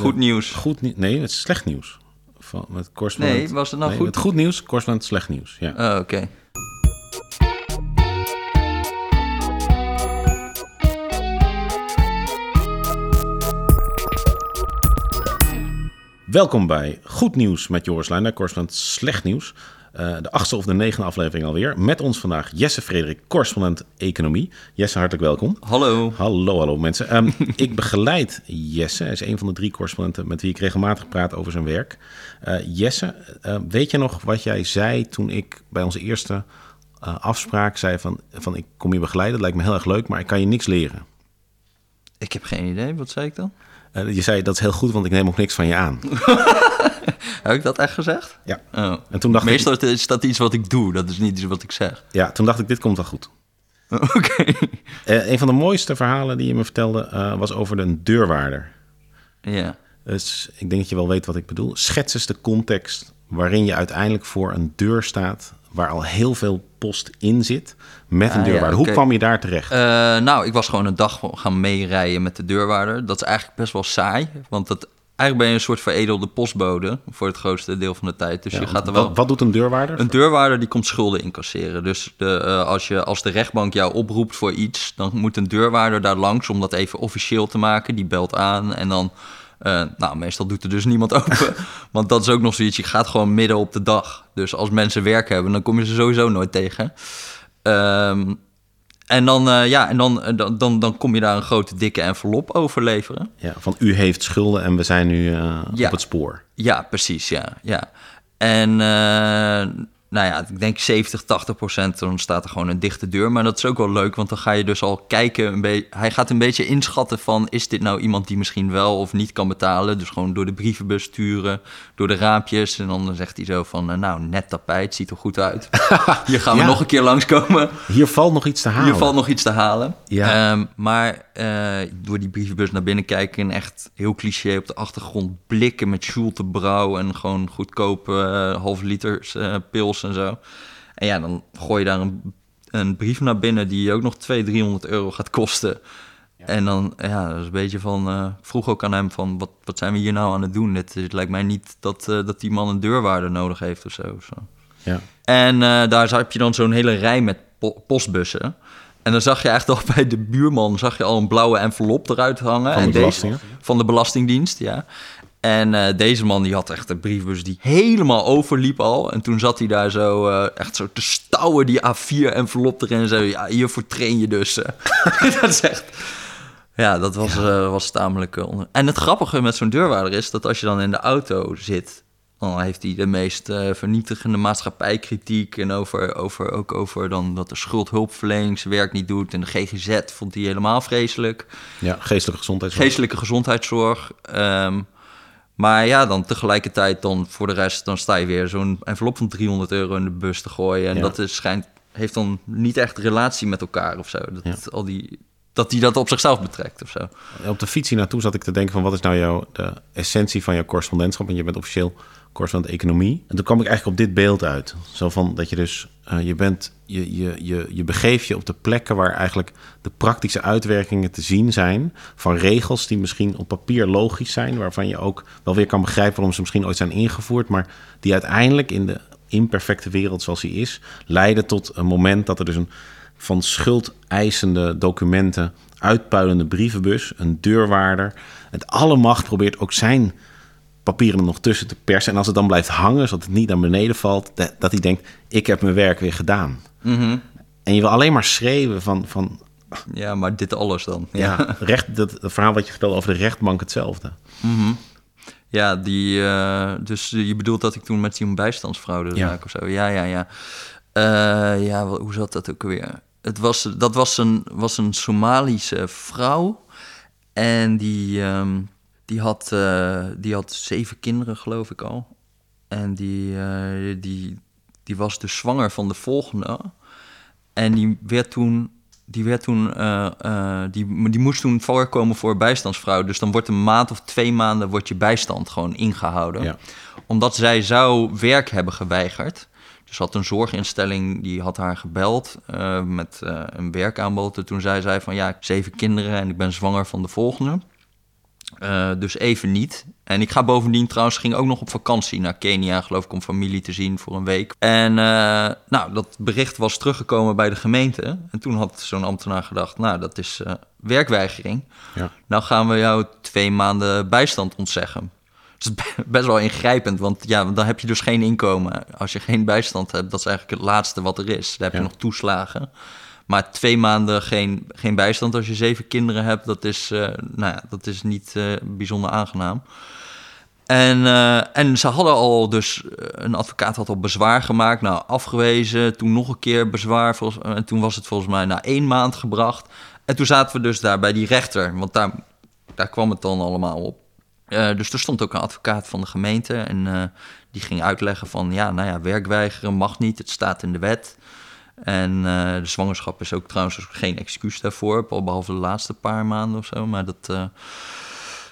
Goed nieuws. Goed nieuws. Nee, het is slecht nieuws. Van, met correspondent. Nee, was het nou nee, goed? Met goed nieuws, correspondent slecht nieuws. Ja. Oh, oké. Welkom bij Goed Nieuws met Joris Luijnder, correspondent slecht nieuws. Eh, de achtste of de negende aflevering alweer. Met ons vandaag Jesse Frederik, correspondent economie. Jesse, hartelijk welkom. Hallo. Hallo, hallo mensen. Ehm, ik begeleid Jesse. Hij is een van de drie correspondenten met wie ik regelmatig praat over zijn werk. Eh, Jesse, eh, weet je nog wat jij zei toen ik bij onze eerste afspraak zei van, van ik kom je begeleiden. Dat lijkt me heel erg leuk, maar ik kan je niks leren. Ik heb geen idee. Wat zei ik dan? Je zei dat is heel goed, want ik neem ook niks van je aan. Heb ik dat echt gezegd? Ja. Oh. En toen dacht ik, Meestal is dat iets wat ik doe. Dat is niet iets wat ik zeg. ja, toen dacht ik, dit komt wel goed. Oké. Eh, een van de mooiste verhalen die je me vertelde eh, was over de deurwaarder. Ja. Dus ik denk dat je wel weet wat ik bedoel. Schets eens de context waarin je uiteindelijk voor een deur staat waar al heel veel post in zit met een Ah, ja, deurwaarder. Hoe kwam je daar terecht? Eh, nou, ik was gewoon een dag gaan meerijden met de deurwaarder. Dat is eigenlijk best wel saai. Want dat, eigenlijk ben je een soort veredelde postbode voor het grootste deel van de tijd. Dus Ja, je gaat er wel... wat, wat doet een deurwaarder? Een deurwaarder die komt schulden incasseren. Dus de, eh, als, je, als de rechtbank jou oproept voor iets, dan moet een deurwaarder daar langs om dat even officieel te maken. Die belt aan en dan, eh, nou, meestal doet er dus niemand open. Want dat is ook nog zoiets, je gaat gewoon midden op de dag. Dus als mensen werk hebben, dan kom je ze sowieso nooit tegen. Ehm, en dan, eh, ja, en dan, eh, dan, dan, dan kom je daar een grote dikke envelop over leveren. Ja, van u heeft schulden en we zijn nu eh, Ja. op het spoor. Ja, precies, ja. ja. En nou ja, ik denk 70, 80 procent, dan staat er gewoon een dichte deur. Maar dat is ook wel leuk, want dan ga je dus al kijken. Een be- hij gaat een beetje inschatten van, is dit nou iemand die misschien wel of niet kan betalen? Dus gewoon door de brievenbus sturen, door de raampjes. En dan zegt hij zo van, eh, nou, net tapijt, ziet er goed uit. Hier gaan we Ja. nog een keer langskomen. Hier valt nog iets te halen. Hier valt nog iets te halen. Ja. Ehm, maar eh, door die brievenbus naar binnen kijken en echt heel cliché op de achtergrond blikken met Schulte Brouw en gewoon goedkope eh, half liters eh, pils en zo. En ja, dan gooi je daar een, een brief naar binnen die je ook nog 200, 300 euro gaat kosten. En dan, ja, dat is een beetje van... ik vroeg ook aan hem van, wat, wat zijn we hier nou aan het doen? Het, het lijkt mij niet dat, dat die man een deurwaarder nodig heeft of zo. of zo. Ja. En daar heb je dan zo'n hele rij met po- postbussen. En dan zag je echt al bij de buurman zag je al een blauwe envelop eruit hangen. Van de en belastingen? Deze, van de Belastingdienst, ja. En eh, deze man die had echt een briefbus die helemaal overliep al. En toen zat hij daar zo eh, echt zo te stouwen die A4-envelop erin. En zo, ja, hiervoor train je dus. eh. dat is echt... Ja, dat was, eh, was tamelijk... onder- En het grappige met zo'n deurwaarder is dat als je dan in de auto zit... dan heeft hij de meest eh, vernietigende maatschappijkritiek... en over, over, ook over dan dat de schuldhulpverleningswerk niet doet... en de GGZ vond hij helemaal vreselijk. ja, geestelijke gezondheidszorg. Geestelijke gezondheidszorg. ehm, maar ja, dan tegelijkertijd dan voor de rest... dan sta je weer zo'n envelop van 300 euro in de bus te gooien... en Ja. dat is, schijnt, heeft dan niet echt relatie met elkaar of zo. Dat, Ja. al die, dat die dat op zichzelf betrekt of zo. Op de fiets hier naartoe zat ik te denken van wat is nou jouw, de essentie van jouw correspondentschap? Want je bent officieel correspondent economie. En toen kwam ik eigenlijk op dit beeld uit. Zo van dat je dus, eh, je bent, je, je, je, je begeeft je op de plekken waar eigenlijk de praktische uitwerkingen te zien zijn. Van regels die misschien op papier logisch zijn. Waarvan je ook wel weer kan begrijpen waarom ze misschien ooit zijn ingevoerd. Maar die uiteindelijk in de imperfecte wereld zoals die is, leiden tot een moment dat er dus een van schuldeisende documenten uitpuilende brievenbus, een deurwaarder, het alle macht probeert ook zijn papieren er nog tussen te persen. En als het dan blijft hangen, zodat het niet naar beneden valt, dat, dat hij denkt, ik heb mijn werk weer gedaan. En je wil alleen maar schreeuwen van, van Ja, maar dit alles dan. ja, recht, dat, het verhaal wat je vertelde over de rechtbank hetzelfde. Ja, die, eh, dus je bedoelt dat ik toen met die bijstandsfraude Ja. raak of zo. Ja, ja, ja. Eh, ja, hoe zat dat ook weer? Het was, dat was een, was een Somalische vrouw. En die, ehm, die, had, eh, die had zeven kinderen, geloof ik al. En die, eh, die, die was dus zwanger van de volgende. En die werd toen, die, werd toen eh, die, die moest toen voorkomen voor bijstandsvrouw. Dus dan wordt een maand of twee maanden wordt je bijstand gewoon ingehouden. Ja. Omdat zij zou werk hebben geweigerd. Dus had een zorginstelling, die had haar gebeld met een werkaanbod. En toen zei zij van ja, ik heb zeven kinderen en ik ben zwanger van de volgende. Eh, dus even niet. En ik ga bovendien trouwens, ging ook nog op vakantie naar Kenia, geloof ik, om familie te zien voor een week. En uh, nou, dat bericht was teruggekomen bij de gemeente. En toen had zo'n ambtenaar gedacht, nou, dat is uh, werkweigering. Ja. Nou gaan we jou twee maanden bijstand ontzeggen. Dat is best wel ingrijpend, want ja, dan heb je dus geen inkomen. Als je geen bijstand hebt, dat is eigenlijk het laatste wat er is. Dan heb je nog toeslagen. Maar twee maanden geen, geen bijstand als je zeven kinderen hebt, dat is, uh, nou ja, dat is niet uh, bijzonder aangenaam. En, uh, en ze hadden al dus, een advocaat had al bezwaar gemaakt, nou afgewezen, toen nog een keer bezwaar, en toen was het volgens mij na één maand gebracht. En toen zaten we dus daar bij die rechter, want daar, daar kwam het dan allemaal op. dus er stond ook een advocaat van de gemeente en die ging uitleggen van, ja, nou ja, werkweigeren mag niet, het staat in de wet. En uh, de zwangerschap is ook trouwens geen excuus daarvoor, behalve de laatste paar maanden of zo. Maar dat. Uh,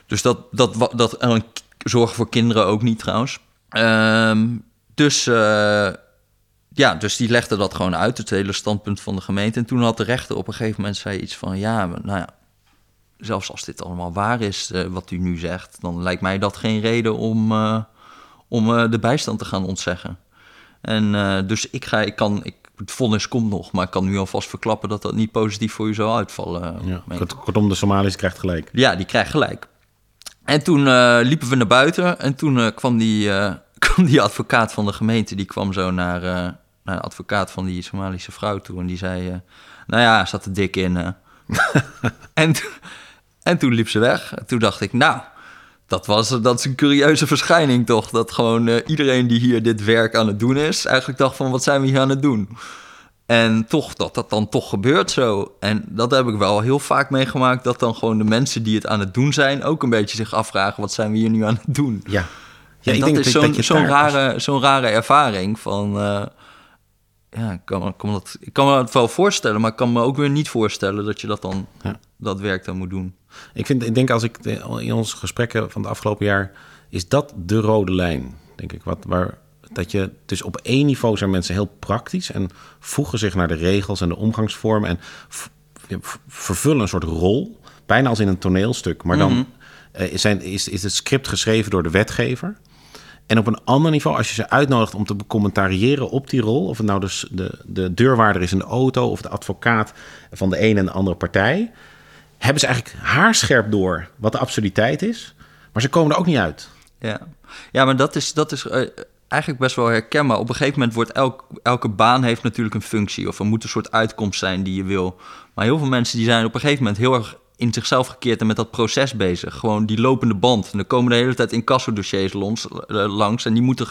dus dat, dat, dat, en zorgen voor kinderen ook niet trouwens. Um, dus. Uh, ja, dus die legde dat gewoon uit, het hele standpunt van de gemeente. En toen had de rechter op een gegeven moment zei iets van: ja, nou ja, zelfs als dit allemaal waar is, wat u nu zegt, dan lijkt mij dat geen reden om, om de bijstand te gaan ontzeggen. En dus ik, ga, ik, kan, het vonnis komt nog, maar ik kan nu alvast verklappen dat dat niet positief voor u zou uitvallen. Ja, kortom, de Somaliërs krijgt gelijk. Ja, die krijgt gelijk. En toen uh, liepen we naar buiten en toen uh, kwam, die, uh, kwam die advocaat van de gemeente, die kwam zo naar, naar de advocaat van die Somalische vrouw toe en die zei, nou ja, zat er dik in. en, en toen liep ze weg. En toen dacht ik, nou, dat, was, dat is een curieuze verschijning toch? Dat gewoon uh, iedereen die hier dit werk aan het doen is, eigenlijk dacht van wat zijn we hier aan het doen? En toch, dat dat dan toch gebeurt zo. En dat heb ik wel heel vaak meegemaakt, dat dan gewoon de mensen die het aan het doen zijn, ook een beetje zich afvragen, wat zijn we hier nu aan het doen? Ja. ja ik dat denk is zo'n zo'n rare, zo'n rare ervaring van... Uh, ja, ik kan, kan dat, ik kan me het wel voorstellen, maar ik kan me ook weer niet voorstellen dat je dat dan, ja. dat werk dan moet doen. Ik, vind, ik denk als ik in onze gesprekken van het afgelopen jaar, is dat de rode lijn, denk ik. Wat, waar, dat je, dus op één niveau zijn mensen heel praktisch en voegen zich naar de regels en de omgangsvormen en vervullen een soort rol, bijna als in een toneelstuk. Maar dan mm zijn, is, is het script geschreven door de wetgever. En op een ander niveau, als je ze uitnodigt om te becommentariëren op die rol, of het nou dus de, de deurwaarder is in de auto of de advocaat van de ene en de andere partij, hebben ze eigenlijk haarscherp door wat de absurditeit is, maar ze komen er ook niet uit. Ja, ja maar dat is, dat is uh, eigenlijk best wel herkenbaar. Op een gegeven moment wordt elk, elke baan heeft natuurlijk een functie, of er moet een soort uitkomst zijn die je wil. Maar heel veel mensen die zijn op een gegeven moment heel erg in zichzelf gekeerd en met dat proces bezig. Gewoon die lopende band. En er komen de hele tijd incassodossiers langs, eh, langs en die moeten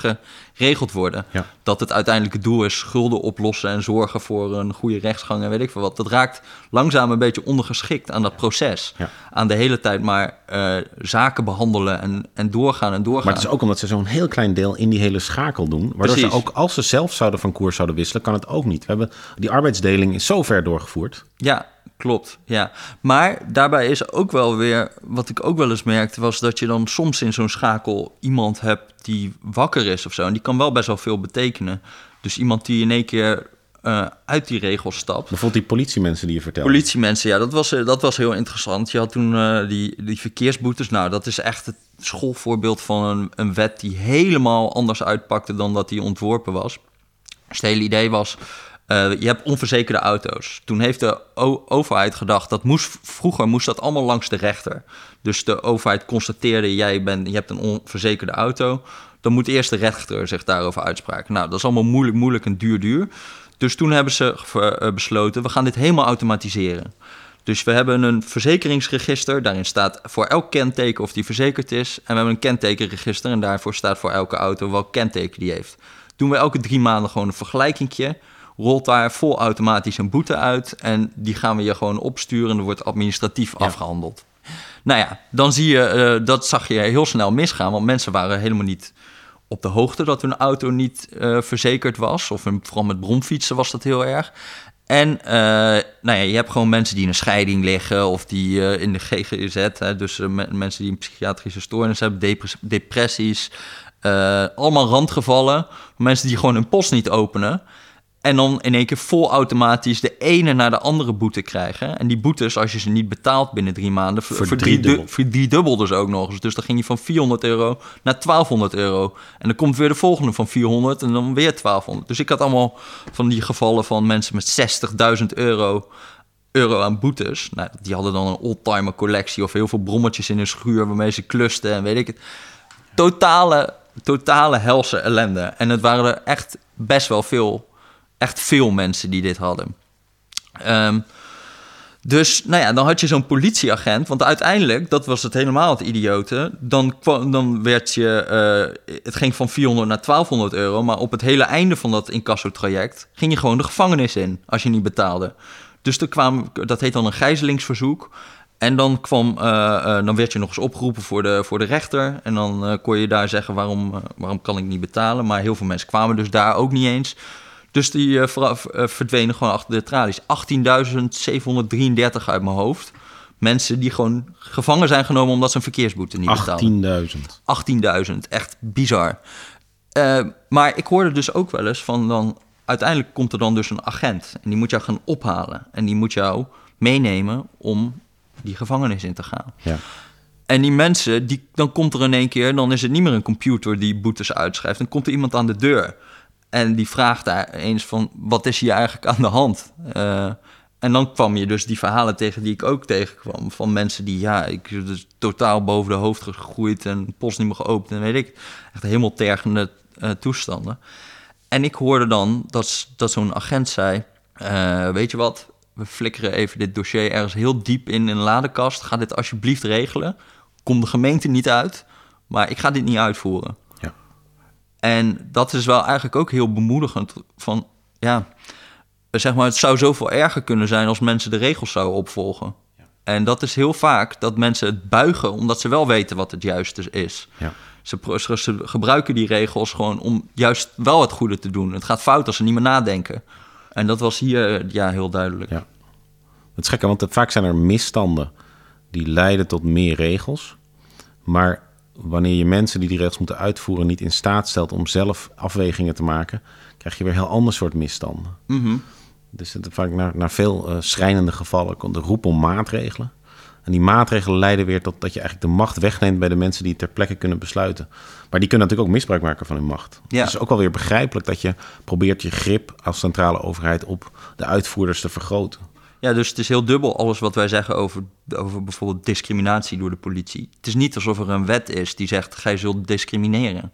geregeld worden. Dat het uiteindelijk het doel is schulden oplossen en zorgen voor een goede rechtsgang en weet ik veel wat. Dat raakt langzaam een beetje ondergeschikt aan dat proces. Ja. Aan de hele tijd maar uh, zaken behandelen en, en doorgaan en doorgaan. Maar het is ook omdat ze zo'n heel klein deel in die hele schakel doen. Waardoor ze ook als ze zelf zouden van koers zouden wisselen, kan het ook niet. We hebben, die arbeidsdeling is zo ver doorgevoerd. Ja, Klopt, ja. Maar daarbij is ook wel weer, wat ik ook wel eens merkte, was dat je dan soms in zo'n schakel iemand hebt die wakker is of zo. En die kan wel best wel veel betekenen. Dus iemand die in één keer uh, uit die regels stapt. Bijvoorbeeld die politiemensen die je vertelde. Politiemensen, ja, dat was, uh, dat was heel interessant. Je had toen uh, die, die verkeersboetes. Nou, dat is echt het schoolvoorbeeld van een, een wet die helemaal anders uitpakte dan dat die ontworpen was. Dus het hele idee was uh, je hebt onverzekerde auto's. Toen heeft de overheid gedacht dat moest, vroeger moest dat allemaal langs de rechter. Dus de overheid constateerde: jij bent, je hebt een onverzekerde auto. Dan moet eerst de rechter zich daarover uitspraken. Nou, dat is allemaal moeilijk, moeilijk en duur, duur. Dus toen hebben ze uh, besloten: we gaan dit helemaal automatiseren. Dus we hebben een verzekeringsregister. Daarin staat voor elk kenteken of die verzekerd is. En we hebben een kentekenregister. En daarvoor staat voor elke auto welk kenteken die heeft. Doen we elke drie maanden gewoon een vergelijkingje rolt daar vol automatisch een boete uit. En die gaan we je gewoon opsturen en er wordt administratief afgehandeld. Nou ja, dan zie je, uh, dat zag je heel snel misgaan. Want mensen waren helemaal niet op de hoogte dat hun auto niet uh, verzekerd was. Of vooral met bromfietsen was dat heel erg. En uh, nou ja, je hebt gewoon mensen die in een scheiding liggen of die in de GGZ, hè, dus mensen die een psychiatrische stoornis hebben, depressies, allemaal randgevallen, mensen die gewoon hun post niet openen. En dan in één keer volautomatisch de ene naar de andere boete krijgen. En die boetes, als je ze niet betaalt binnen drie maanden, Verdriedubbel. verdriedubbelden ze ook nog eens. Dus dan ging je van 400 euro naar 1200 euro. En dan komt weer de volgende van 400 en dan weer 1200. Dus ik had allemaal van die gevallen van mensen met 60.000 euro, euro aan boetes. Nou, die hadden dan een oldtimer collectie of heel veel brommetjes in hun schuur waarmee ze klusten en weet ik het. Totale, totale helse ellende. En het waren er echt best wel veel, echt veel mensen die dit hadden. Ehm, dus nou ja, dan had je zo'n politieagent. Want uiteindelijk, dat was het helemaal het idiote. Dan, dan werd je. eh, het ging van 400 naar 1200 euro. Maar op het hele einde van dat incassotraject. ging je gewoon de gevangenis in. als je niet betaalde. Dus er kwam, dat heet dan een gijzelingsverzoek. En dan, kwam, eh, eh, dan werd je nog eens opgeroepen voor de, voor de rechter. En dan kon je daar zeggen: waarom, waarom kan ik niet betalen? Maar heel veel mensen kwamen dus daar ook niet eens. Dus die eh, eh, verdwenen gewoon achter de tralies. 18.733 uit mijn hoofd. Mensen die gewoon gevangen zijn genomen omdat ze een verkeersboete niet betaalden. 18.000. 18.000, echt bizar. Eh, maar ik hoorde dus ook wel eens van dan... Uiteindelijk komt er dan dus een agent. En die moet jou gaan ophalen. En die moet jou meenemen om die gevangenis in te gaan. Ja. En die mensen, die, dan komt er in één keer... dan is het niet meer een computer die boetes uitschrijft. Dan komt er iemand aan de deur. En die vraagt daar eens van... wat is hier eigenlijk aan de hand? Eh, en dan kwam je dus die verhalen tegen die ik ook tegenkwam. Van mensen die, ja, ik dus totaal boven de hoofd gegroeid... en post niet meer geopend en weet ik. Echt helemaal tergende eh, toestanden. En ik hoorde dan dat, dat zo'n agent zei... eh, weet je wat, we flikkeren even dit dossier ergens heel diep in een ladekast. Ga dit alsjeblieft regelen. Kom de gemeente niet uit, maar ik ga dit niet uitvoeren. Ja. En dat is wel eigenlijk ook heel bemoedigend van... ja, zeg maar, het zou zoveel erger kunnen zijn als mensen de regels zouden opvolgen. En dat is heel vaak dat mensen het buigen omdat ze wel weten wat het juiste is. Ja. Ze, pro- ze, ze gebruiken die regels gewoon om juist wel het goede te doen. Het gaat fout als ze niet meer nadenken. En dat was hier ja, heel duidelijk. Ja. Het is gek, hè, want vaak zijn er misstanden die leiden tot meer regels. Maar wanneer je mensen die die regels moeten uitvoeren niet in staat stelt om zelf afwegingen te maken, krijg je weer een heel ander soort misstanden. Mhm. Dus het, vaak naar, naar veel eh, schrijnende gevallen komt de roep om maatregelen. En die maatregelen leiden weer tot dat je eigenlijk de macht wegneemt bij de mensen die ter plekke kunnen besluiten. Maar die kunnen natuurlijk ook misbruik maken van hun macht. Ja. Het is ook wel weer begrijpelijk dat je probeert je grip als centrale overheid op de uitvoerders te vergroten. Ja, dus het is heel dubbel alles wat wij zeggen over, over bijvoorbeeld discriminatie door de politie. Het is niet alsof er een wet is die zegt, gij zult discrimineren.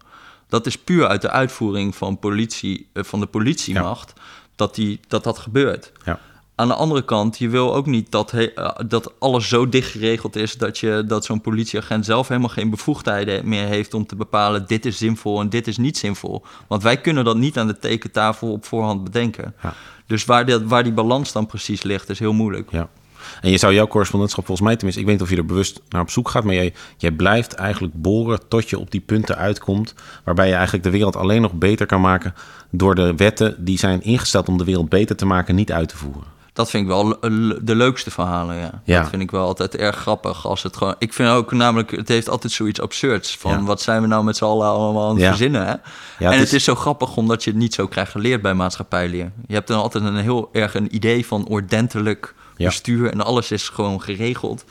Dat is puur uit de uitvoering van, politie, eh, van de politiemacht dat, die, dat dat gebeurt. Ja. Aan de andere kant, je wil ook niet dat, he- eh, dat alles zo dicht geregeld is dat, je, dat zo'n politieagent zelf helemaal geen bevoegdheden meer heeft om te bepalen dit is zinvol en dit is niet zinvol. Want wij kunnen dat niet aan de tekentafel op voorhand bedenken. Ja. Dus waar, waar die balans dan precies ligt, is heel moeilijk. Ja. En je zou jouw correspondentschap volgens mij, tenminste, ik weet niet of je er bewust naar op zoek gaat, maar jij, jij blijft eigenlijk boren tot je op die punten uitkomt, waarbij je eigenlijk de wereld alleen nog beter kan maken door de wetten die zijn ingesteld om de wereld beter te maken niet uit te voeren. Dat vind ik wel de leukste verhalen, ja. Ja. Dat vind ik wel altijd erg grappig. Als het gewoon, ik vind ook namelijk, het heeft altijd zoiets absurds. Van Ja. wat zijn we nou met z'n allen allemaal aan het Ja. verzinnen, hè? Ja, en het het is- zo grappig omdat je het niet zo krijgt geleerd bij maatschappijleer. Je hebt dan altijd een heel erg een idee van ordentelijk bestuur en alles is gewoon geregeld.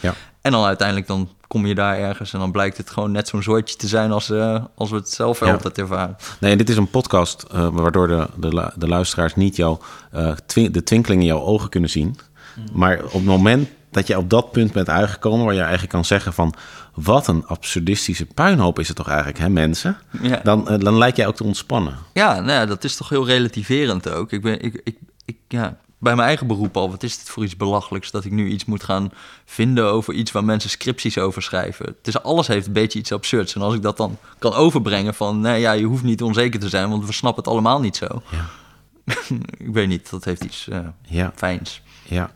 En dan uiteindelijk dan kom je daar ergens en dan blijkt het gewoon net zo'n soortje te zijn als, eh, als we het zelf Ja. altijd ervaren. Nee, dit is een podcast eh, waardoor de, de, de luisteraars niet jou, eh, twi- de twinkeling in jouw ogen kunnen zien. Maar op het moment dat je op dat punt bent uitgekomen, waar je eigenlijk kan zeggen van wat een absurdistische puinhoop is het toch eigenlijk, hè mensen? Ja. Dan, eh, dan lijkt jij ook te ontspannen. Ja, nou ja, dat is toch heel relativerend ook. Ik ben, ik, ik, ik, ja, bij mijn eigen beroep al, wat is dit voor iets belachelijks dat ik nu iets moet gaan vinden over iets waar mensen scripties over schrijven. Het is, alles heeft een beetje iets absurds. En als ik dat dan kan overbrengen van, nee ja, je hoeft niet onzeker te zijn, want we snappen het allemaal niet zo. Ja. ik weet niet, dat heeft iets eh, Ja. fijns. Ja.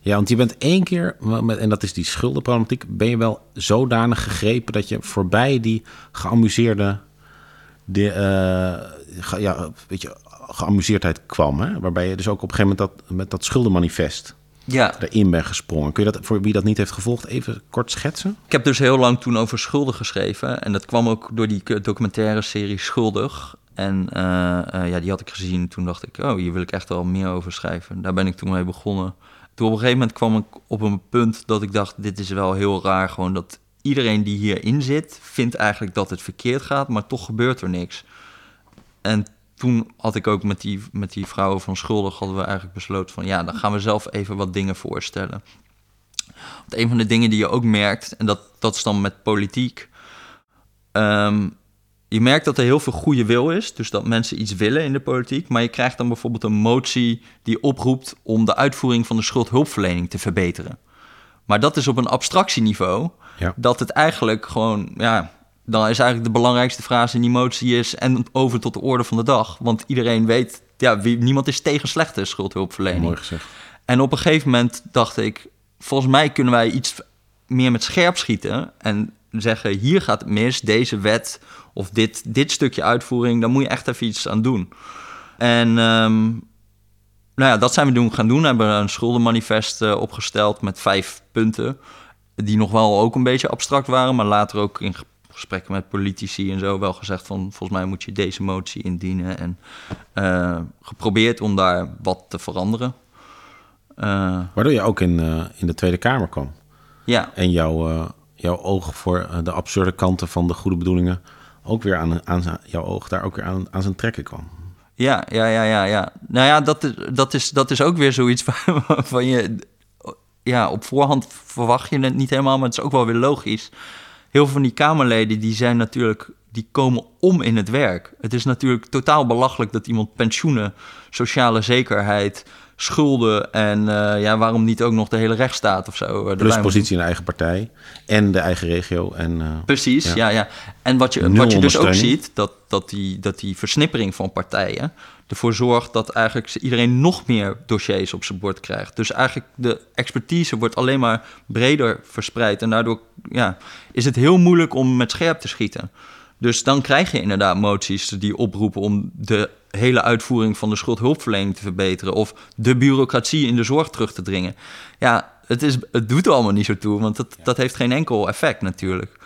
Ja, want je bent één keer, met- en dat is die schuldenproblematiek, ben je wel zodanig gegrepen dat je voorbij die geamuseerde, de, eh, ja, weet je, geamuseerdheid kwam. Hè? Waarbij je dus ook op een gegeven moment dat, met dat schuldenmanifest Ja, erin bent gesprongen. Kun je dat, voor wie dat niet heeft gevolgd, even kort schetsen? ik heb dus heel lang toen over schulden geschreven. En dat kwam ook door die documentaire serie Schuldig. En eh, eh, ja, die had ik gezien. Toen dacht ik, oh, hier wil ik echt wel meer over schrijven. Daar ben ik toen mee begonnen. Toen op een gegeven moment kwam ik op een punt dat ik dacht, dit is wel heel raar. Gewoon dat iedereen die hierin zit, vindt eigenlijk dat het verkeerd gaat, maar toch gebeurt er niks. En toen had ik ook met die, met die vrouwen van Schuldig, hadden we eigenlijk besloten van, ja, dan gaan we zelf even wat dingen voorstellen. Want een van de dingen die je ook merkt, en dat, dat is dan met politiek, ehm, je merkt dat er heel veel goede wil is, dus dat mensen iets willen in de politiek, maar je krijgt dan bijvoorbeeld een motie die oproept om de uitvoering van de schuldhulpverlening te verbeteren. Maar dat is op een abstractieniveau, Ja. dat het eigenlijk gewoon, ja, dan is eigenlijk de belangrijkste frase in die motie is en over tot de orde van de dag. Want iedereen weet, ja, wie, niemand is tegen slechte schuldhulpverlening. Mooi gezegd. En op een gegeven moment dacht ik, volgens mij kunnen wij iets meer met scherp schieten en zeggen, hier gaat het mis, deze wet of dit, dit stukje uitvoering, daar moet je echt even iets aan doen. En ehm, nou ja, dat zijn we doen gaan doen. We hebben een schuldenmanifest eh, opgesteld met vijf punten, die nog wel ook een beetje abstract waren, maar later ook in gesprekken met politici en zo wel gezegd van, volgens mij moet je deze motie indienen en eh, geprobeerd om daar wat te veranderen. Eh, Waardoor je ook in, eh, in de Tweede Kamer kwam. ja, En jouw, jouw oog voor de absurde kanten van de goede bedoelingen... ook weer aan, aan jouw oog daar ook weer aan, aan zijn trekken kwam. ja, ja, ja, ja, ja. Nou ja, dat is, dat is, dat is ook weer zoiets van, van je... Ja, op voorhand verwacht je het niet helemaal, maar het is ook wel weer logisch. Heel veel van die Kamerleden, die zijn natuurlijk... die komen om in het werk. Het is natuurlijk totaal belachelijk dat iemand pensioenen, sociale zekerheid... schulden en eh, ja, waarom niet ook nog de hele rechtsstaat of zo... eh, Plus positie in de eigen partij en de eigen regio. En, eh, Precies, Ja. ja, ja. En wat je, Nul wat je dus ook ziet, dat, dat, die, dat die versnippering van partijen ervoor zorgt dat eigenlijk iedereen nog meer dossiers op zijn bord krijgt. Dus eigenlijk de expertise wordt alleen maar breder verspreid. En daardoor ja, is het heel moeilijk om met scherp te schieten. Dus dan krijg je inderdaad moties die oproepen om de hele uitvoering van de schuldhulpverlening te verbeteren. Of de bureaucratie in de zorg terug te dringen. Ja, het, is, het doet er allemaal niet zo toe, want dat, dat heeft geen enkel effect natuurlijk.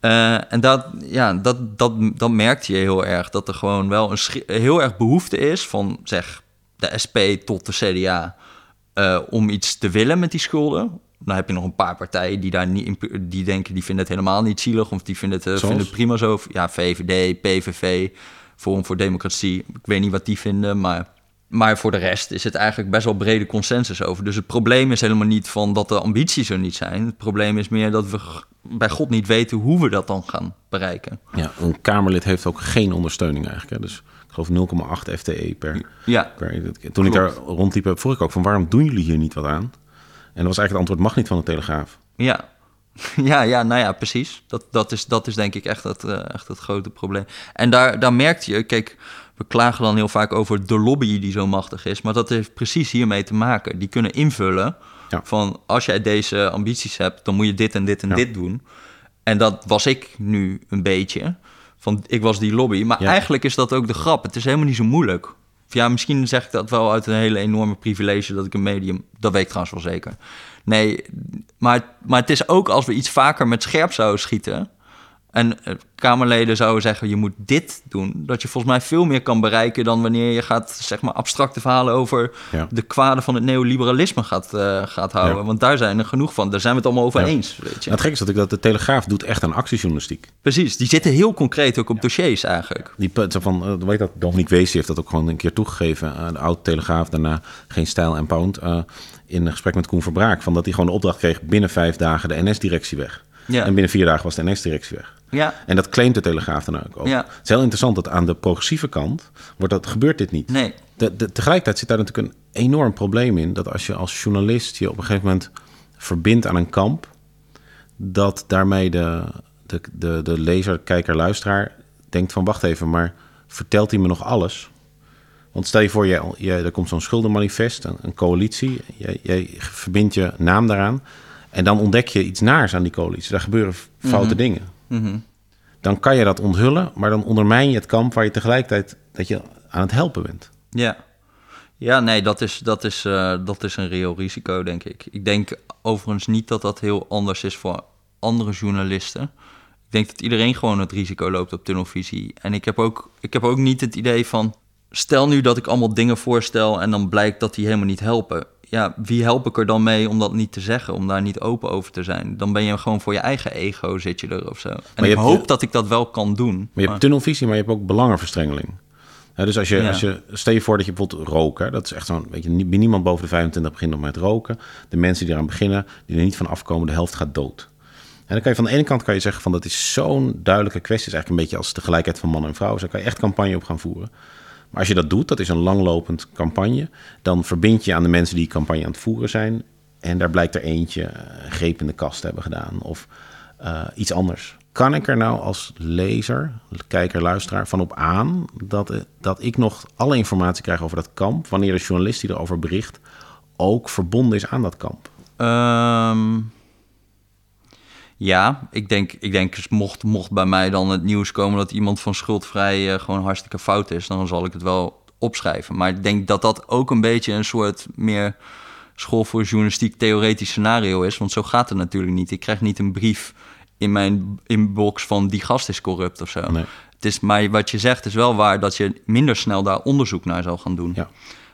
Eh, en dat, ja, dat, dat, dat merkte je heel erg. Dat er gewoon wel een heel erg behoefte is van zeg de SP tot de CDA eh, om iets te willen met die schulden. Dan heb je nog een paar partijen die daar niet in, die denken die vinden het helemaal niet zielig of die vinden het, eh, vinden het prima zo. Ja, VVD, PVV, Forum voor Democratie. Ik weet niet wat die vinden, maar maar voor de rest is het eigenlijk best wel brede consensus over. Dus het probleem is helemaal niet van dat de ambities er niet zijn. Het probleem is meer dat we bij God niet weten hoe we dat dan gaan bereiken. ja, een Kamerlid heeft ook geen ondersteuning eigenlijk. Hè? Dus ik geloof 0,8 FTE per, Ja, per... Toen ik daar rondliep, vroeg ik ook van waarom doen jullie hier niet wat aan? En dat was eigenlijk het antwoord mag niet van de Telegraaf. ja. Ja, ja, nou ja, precies. Dat, dat, is, dat is denk ik echt het, eh, echt het grote probleem. En daar, daar merkte je, kijk, we klagen dan heel vaak over de lobby die zo machtig is, maar dat heeft precies hiermee te maken. Die kunnen invullen Ja. van als jij deze ambities hebt, dan moet je dit en dit en Ja. dit doen. En dat was ik nu een beetje. Van ik was die lobby. Maar Ja. eigenlijk is dat ook de grap. Het is helemaal niet zo moeilijk. Of ja, misschien zeg ik dat wel uit een hele enorme privilege dat ik een medium. Dat weet ik trouwens wel zeker. Nee, maar, maar het is ook als we iets vaker met scherp zouden schieten. En eh, Kamerleden zouden zeggen: je moet dit doen. Dat je volgens mij veel meer kan bereiken dan wanneer je gaat, zeg maar, abstracte verhalen over Ja. de kwaden van het neoliberalisme gaat, eh, gaat houden. Ja. Want daar zijn er genoeg van. Daar zijn we het allemaal over Ja. eens. Weet je. Nou, het gek is dat ik dat de Telegraaf doet echt aan actiejournalistiek. Precies, die zitten heel concreet ook op dossiers eigenlijk. Die zo van, eh, weet dat, Dominique Wees heeft dat ook gewoon een keer toegegeven. de oud-telegraaf, daarna geen stijl en pound. In een gesprek met Koen Verbraak. Van dat hij gewoon de opdracht kreeg binnen vijf dagen de NS-directie weg. Ja. En binnen vier dagen was de NS-directie weg. Ja, En dat claimt de Telegraaf dan ook. Ja. Het is heel interessant dat aan de progressieve kant wordt dat, gebeurt dit niet. nee. De, de- tegelijkertijd zit daar natuurlijk een enorm probleem in. Dat als je als journalist je op een gegeven moment verbindt aan een kamp. Dat daarmee de, de, de, de lezer, kijker, luisteraar denkt van wacht even, maar vertelt hij me nog alles? Want stel je voor, je, je, er komt zo'n schuldenmanifest, een, een coalitie. Jij, jij verbindt je naam daaraan. En dan ontdek je iets naars aan die coalitie. Daar gebeuren foute dingen. Mhm. Dan kan je dat onthullen, maar dan ondermijn je het kamp waar je tegelijkertijd dat je aan het helpen bent. Ja. Ja, nee, dat is, dat, is, eh, dat is een reëel risico, denk ik. Ik denk overigens niet dat dat heel anders is voor andere journalisten. Ik denk dat iedereen gewoon het risico loopt op tunnelvisie. En ik heb ook, ik heb ook niet het idee van... stel nu dat ik allemaal dingen voorstel... en dan blijkt dat die helemaal niet helpen. Ja, wie help ik er dan mee om dat niet te zeggen? Om daar niet open over te zijn? Dan ben je gewoon voor je eigen ego zit je er of zo. En je ik hoop dat ik dat wel kan doen. Maar je hebt tunnelvisie, maar je hebt ook belangenverstrengeling. Hè, dus als je, Ja. als je, stel je voor dat je bijvoorbeeld roken, dat is echt zo'n, weet je, nie- niemand boven de 25 begint nog met roken. De mensen die eraan beginnen, die er niet van afkomen, de helft gaat dood. En dan kan je van de ene kant kan je zeggen van dat is zo'n duidelijke kwestie, is eigenlijk een beetje als de gelijkheid van man en vrouw. Dus daar kan je echt campagne op gaan voeren. Maar als je dat doet, dat is een langlopend campagne, dan verbind je aan de mensen die campagne aan het voeren zijn. En daar blijkt er eentje eh, een greep in de kast te hebben gedaan of eh, iets anders. Kan ik er nou als lezer, kijker, luisteraar van op aan dat, eh, dat ik nog alle informatie krijg over dat kamp, wanneer de journalist die erover bericht ook verbonden is aan dat kamp? Ehm, ja, ik denk, ik denk mocht, mocht bij mij dan het nieuws komen dat iemand van schuldvrij eh, gewoon hartstikke fout is, dan zal ik het wel opschrijven. Maar ik denk dat dat ook een beetje een soort meer school voor journalistiek theoretisch scenario is, want zo gaat het natuurlijk niet. Ik krijg niet een brief in mijn inbox van die gast is corrupt of zo. Nee. Het is, maar wat je zegt is wel waar dat je minder snel daar onderzoek naar zal gaan doen. Ja.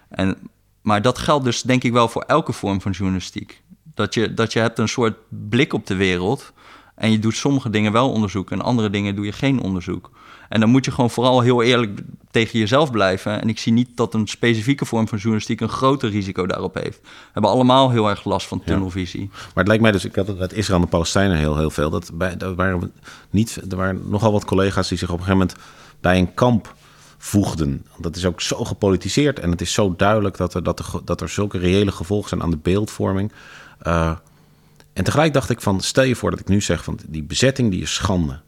En, maar dat geldt dus denk ik wel voor elke vorm van journalistiek. Dat je, dat je hebt een soort blik op de wereld en je doet sommige dingen wel onderzoek en andere dingen doe je geen onderzoek. En dan moet je gewoon vooral heel eerlijk tegen jezelf blijven. En ik zie niet dat een specifieke vorm van journalistiek een groter risico daarop heeft. We hebben allemaal heel erg last van tunnelvisie. Maar het lijkt mij dus, ik had het uit Israël en de Palestijnen heel, heel veel. Dat, bij, dat waren niet, er waren nogal wat collega's die zich op een gegeven moment bij een kamp voegden. Dat is ook zo gepolitiseerd en het is zo duidelijk dat er, dat er, dat er zulke reële gevolgen zijn aan de beeldvorming. Eh, en tegelijk dacht ik van, stel je voor dat ik nu zeg van die bezetting die is schande.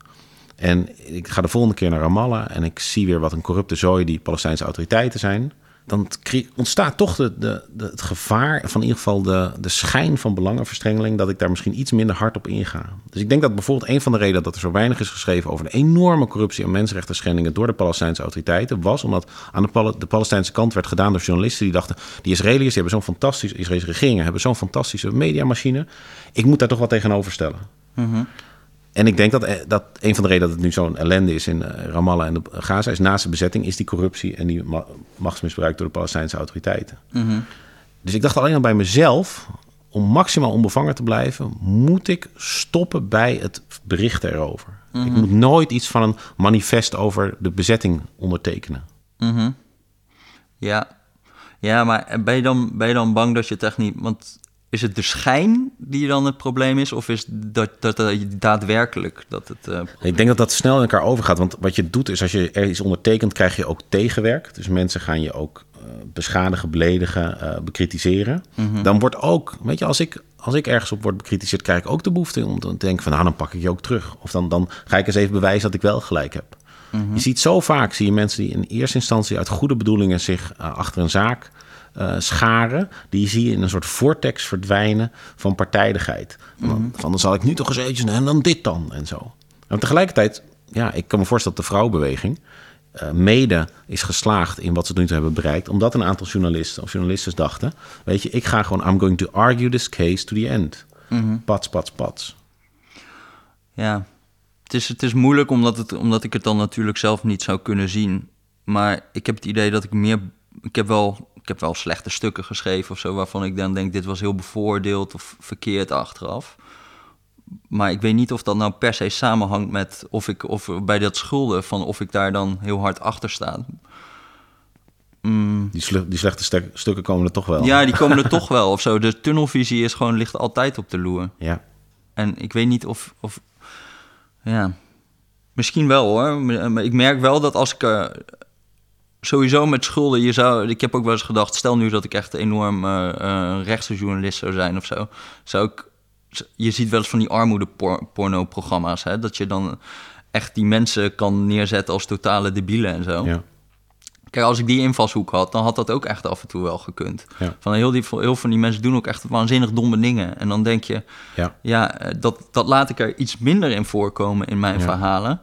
En ik ga de volgende keer naar Ramallah en ik zie weer wat een corrupte zooi die Palestijnse autoriteiten zijn. Dan ontstaat toch de, de, het gevaar van in ieder geval de, de schijn van belangenverstrengeling... dat ik daar misschien iets minder hard op inga. Dus ik denk dat bijvoorbeeld een van de redenen dat er zo weinig is geschreven... over de enorme corruptie en mensenrechten schendingen door de Palestijnse autoriteiten... was omdat aan de, de Palestijnse kant werd gedaan door journalisten die dachten... die Israëliërs die hebben zo'n fantastische, Israëlische regeringen hebben zo'n fantastische mediamachine. Ik moet daar toch wat tegenover stellen. En ik denk dat, eh, dat een van de redenen dat het nu zo'n ellende is in eh, Ramallah en de Gaza is naast de bezetting is die corruptie en die ma- machtsmisbruik door de Palestijnse autoriteiten. Dus ik dacht alleen al bij mezelf, om maximaal onbevangen te blijven, moet ik stoppen bij het berichten erover. Ik moet nooit iets van een manifest over de bezetting ondertekenen. Ja. ja, maar ben je, dan, ben je dan bang dat je het echt niet... Want is het de schijn die dan het probleem is? Of is dat, dat, dat daadwerkelijk dat het... eh, Ik denk dat dat snel in elkaar overgaat. Want wat je doet is als je er iets ondertekent, krijg je ook tegenwerk. Dus mensen gaan je ook eh, beschadigen, beledigen, eh, bekritiseren. Dan wordt ook, weet je, als ik, als ik ergens op word bekritiseerd, krijg ik ook de behoefte om te denken van, nou, dan pak ik je ook terug. Of dan, dan ga ik eens even bewijzen dat ik wel gelijk heb. Je ziet zo vaak, zie je mensen die in eerste instantie uit goede bedoelingen zich achter een zaak eh, scharen. Die zie je in een soort vortex verdwijnen van partijdigheid. Van, van dan zal ik nu toch eens eventjes en dan dit dan en zo. En tegelijkertijd, ja, ik kan me voorstellen dat de vrouwenbeweging eh, mede is geslaagd in wat ze nu toe hebben bereikt. Omdat een aantal journalisten of journalisten dachten, weet je, ik ga gewoon, I'm going to argue this case to the end. Pats, pats, pats. Ja, het is, het is moeilijk omdat, het, omdat ik het dan natuurlijk zelf niet zou kunnen zien. Maar ik heb het idee dat ik meer... Ik heb wel, ik heb wel slechte stukken geschreven of zo... waarvan ik dan denk, dit was heel bevoordeeld of verkeerd achteraf. Maar ik weet niet of dat nou per se samenhangt met... of ik of bij dat schulden, van of ik daar dan heel hard achter sta. Die, sle- die slechte stukken komen er toch wel. Ja, die komen er toch wel of zo. De tunnelvisie is gewoon, ligt altijd op de loer. ja. En ik weet niet of. of ja. Misschien wel hoor. Maar ik merk wel dat als ik. Sowieso met schulden. Je zou, ik heb ook wel eens gedacht. Stel nu dat ik echt enorm rechtse journalist zou zijn of zo. Zou ik. Je ziet wel eens van die armoede-porno-programma's. Hè, dat je dan echt die mensen kan neerzetten als totale debielen en zo. ja. Kijk, als ik die invalshoek had, dan had dat ook echt af en toe wel gekund. Ja. Van heel, die, heel van die mensen doen ook echt waanzinnig domme dingen. En dan denk je, Ja. ja, eh, dat, dat laat ik er iets minder in voorkomen in mijn verhalen.